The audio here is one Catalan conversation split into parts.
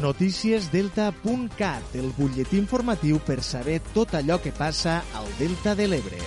Noticiesdelta.cat, el butlletí informatiu per saber tot allò que passa al Delta de l'Ebre.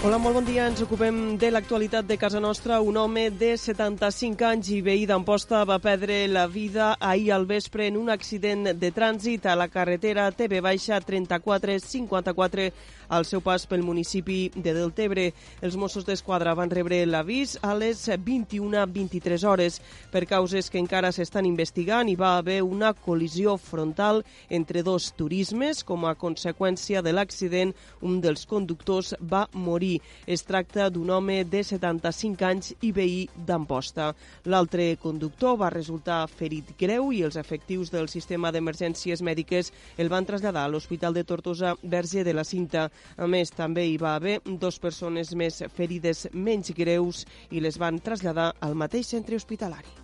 Hola, molt bon dia. Ens ocupem de l'actualitat de casa nostra. Un home de 75 anys i veí d'Amposta va perdre la vida ahir al vespre en un accident de trànsit a la carretera TV Baixa 3454 al seu pas pel municipi de Deltebre. Els Mossos d'Esquadra van rebre l'avís a les 21.23 hores. Per causes que encara s'estan investigant, hi va haver una col·lisió frontal entre dos turismes. Com a conseqüència de l'accident, un dels conductors va morir. Es tracta d'un home de 75 anys i veí d'Amposta. L'altre conductor va resultar ferit greu i els efectius del sistema d'emergències mèdiques el van traslladar a l'Hospital de Tortosa Verge de la Cinta. A més, també hi va haver dues persones més ferides menys greus i les van traslladar al mateix centre hospitalari.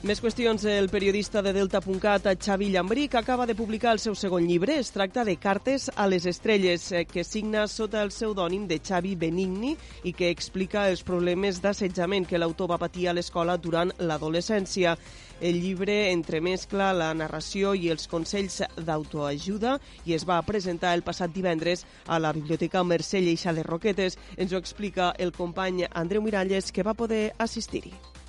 Més qüestions. El periodista de Delta.cat, Xavi Llambric, acaba de publicar el seu segon llibre. Es tracta de Cartes a les estrelles, eh, que signa sota el pseudònim de Xavi Benigni i que explica els problemes d'assetjament que l'autor va patir a l'escola durant l'adolescència. El llibre entremescla la narració i els consells d'autoajuda i es va presentar el passat divendres a la Biblioteca Mercè Lleixa de Roquetes. Ens ho explica el company Andreu Miralles, que va poder assistir-hi.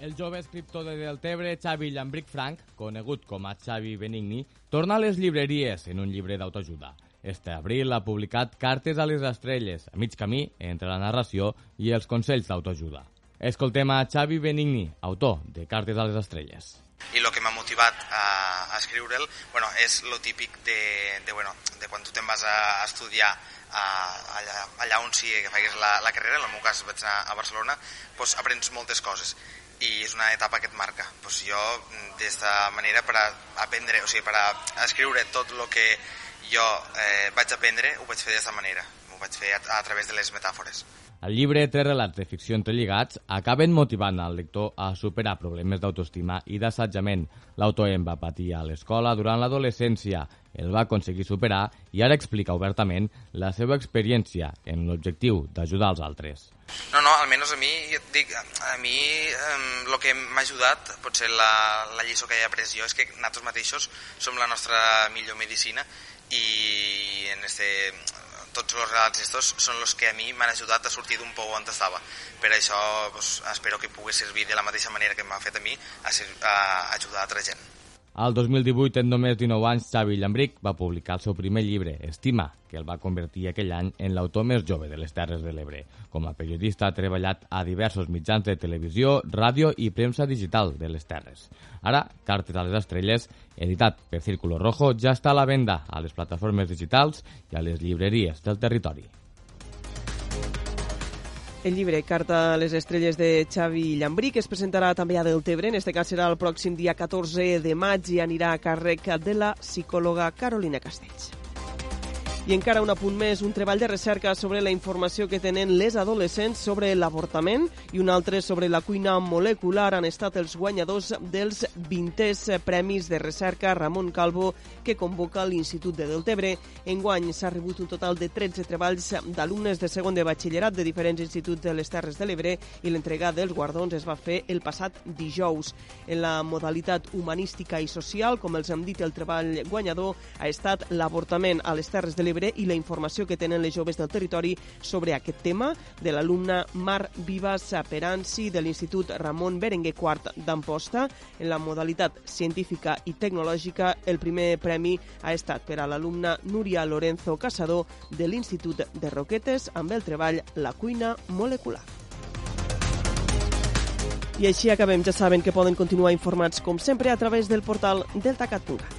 El jove escriptor de Deltebre, Xavi Llambric Frank, conegut com a Xavi Benigni, torna a les llibreries en un llibre d'autoajuda. Este abril ha publicat Cartes a les estrelles, a mig camí entre la narració i els consells d'autoajuda. Escoltem a Xavi Benigni, autor de Cartes a les estrelles. I el que m'ha motivat a, a escriure'l bueno, és lo típic de, de, bueno, de quan tu te'n vas a estudiar a, allà, allà on sigui que facis la, la carrera, en el meu cas vaig anar a Barcelona, doncs aprens moltes coses i és una etapa que et marca. Pues jo, d'esta manera, per a aprendre, o sigui, per a escriure tot el que jo eh, vaig aprendre, ho vaig fer d'aquesta manera. Ho vaig fer a, a través de les metàfores. El llibre Tres relats de ficció entrelligats acaben motivant al lector a superar problemes d'autoestima i d'assatjament. L'autor en va patir a l'escola durant l'adolescència, el va aconseguir superar i ara explica obertament la seva experiència en l'objectiu d'ajudar els altres. No, no, almenys a mi, dic, a mi el eh, que m'ha ajudat, potser la, la lliçó que he après jo, és que nosaltres mateixos som la nostra millor medicina i en este, tots els relats estos són els que a mi m'han ajudat a sortir d'un pou on estava. Per això pues, espero que pugui servir de la mateixa manera que m'ha fet a mi a, ser, a ajudar a altra gent. Al 2018, en només 19 anys, Xavi Llambric va publicar el seu primer llibre, Estima, que el va convertir aquell any en l'autor més jove de les Terres de l'Ebre. Com a periodista ha treballat a diversos mitjans de televisió, ràdio i premsa digital de les Terres. Ara, Cartes a les Estrelles, editat per Círculo Rojo, ja està a la venda a les plataformes digitals i a les llibreries del territori. El llibre Carta a les estrelles de Xavi Llambrí, que es presentarà també a Deltebre, en este cas serà el pròxim dia 14 de maig i anirà a càrrec de la psicòloga Carolina Castells. I encara un apunt més, un treball de recerca sobre la informació que tenen les adolescents sobre l'avortament i un altre sobre la cuina molecular han estat els guanyadors dels 20è Premis de Recerca Ramon Calvo que convoca l'Institut de Deltebre. Enguany s'ha rebut un total de 13 treballs d'alumnes de segon de batxillerat de diferents instituts de les Terres de l'Ebre i l'entrega dels guardons es va fer el passat dijous. En la modalitat humanística i social, com els hem dit, el treball guanyador ha estat l'avortament a les Terres de l'Ebre i la informació que tenen les joves del territori sobre aquest tema de l'alumna Mar Vivas Peranci de l'Institut Ramon Berenguer IV d'Amposta. En la modalitat científica i tecnològica, el primer premi ha estat per a l'alumna Núria Lorenzo Casador de l'Institut de Roquetes amb el treball La cuina molecular. I així acabem. Ja saben que poden continuar informats, com sempre, a través del portal deltacat.cat.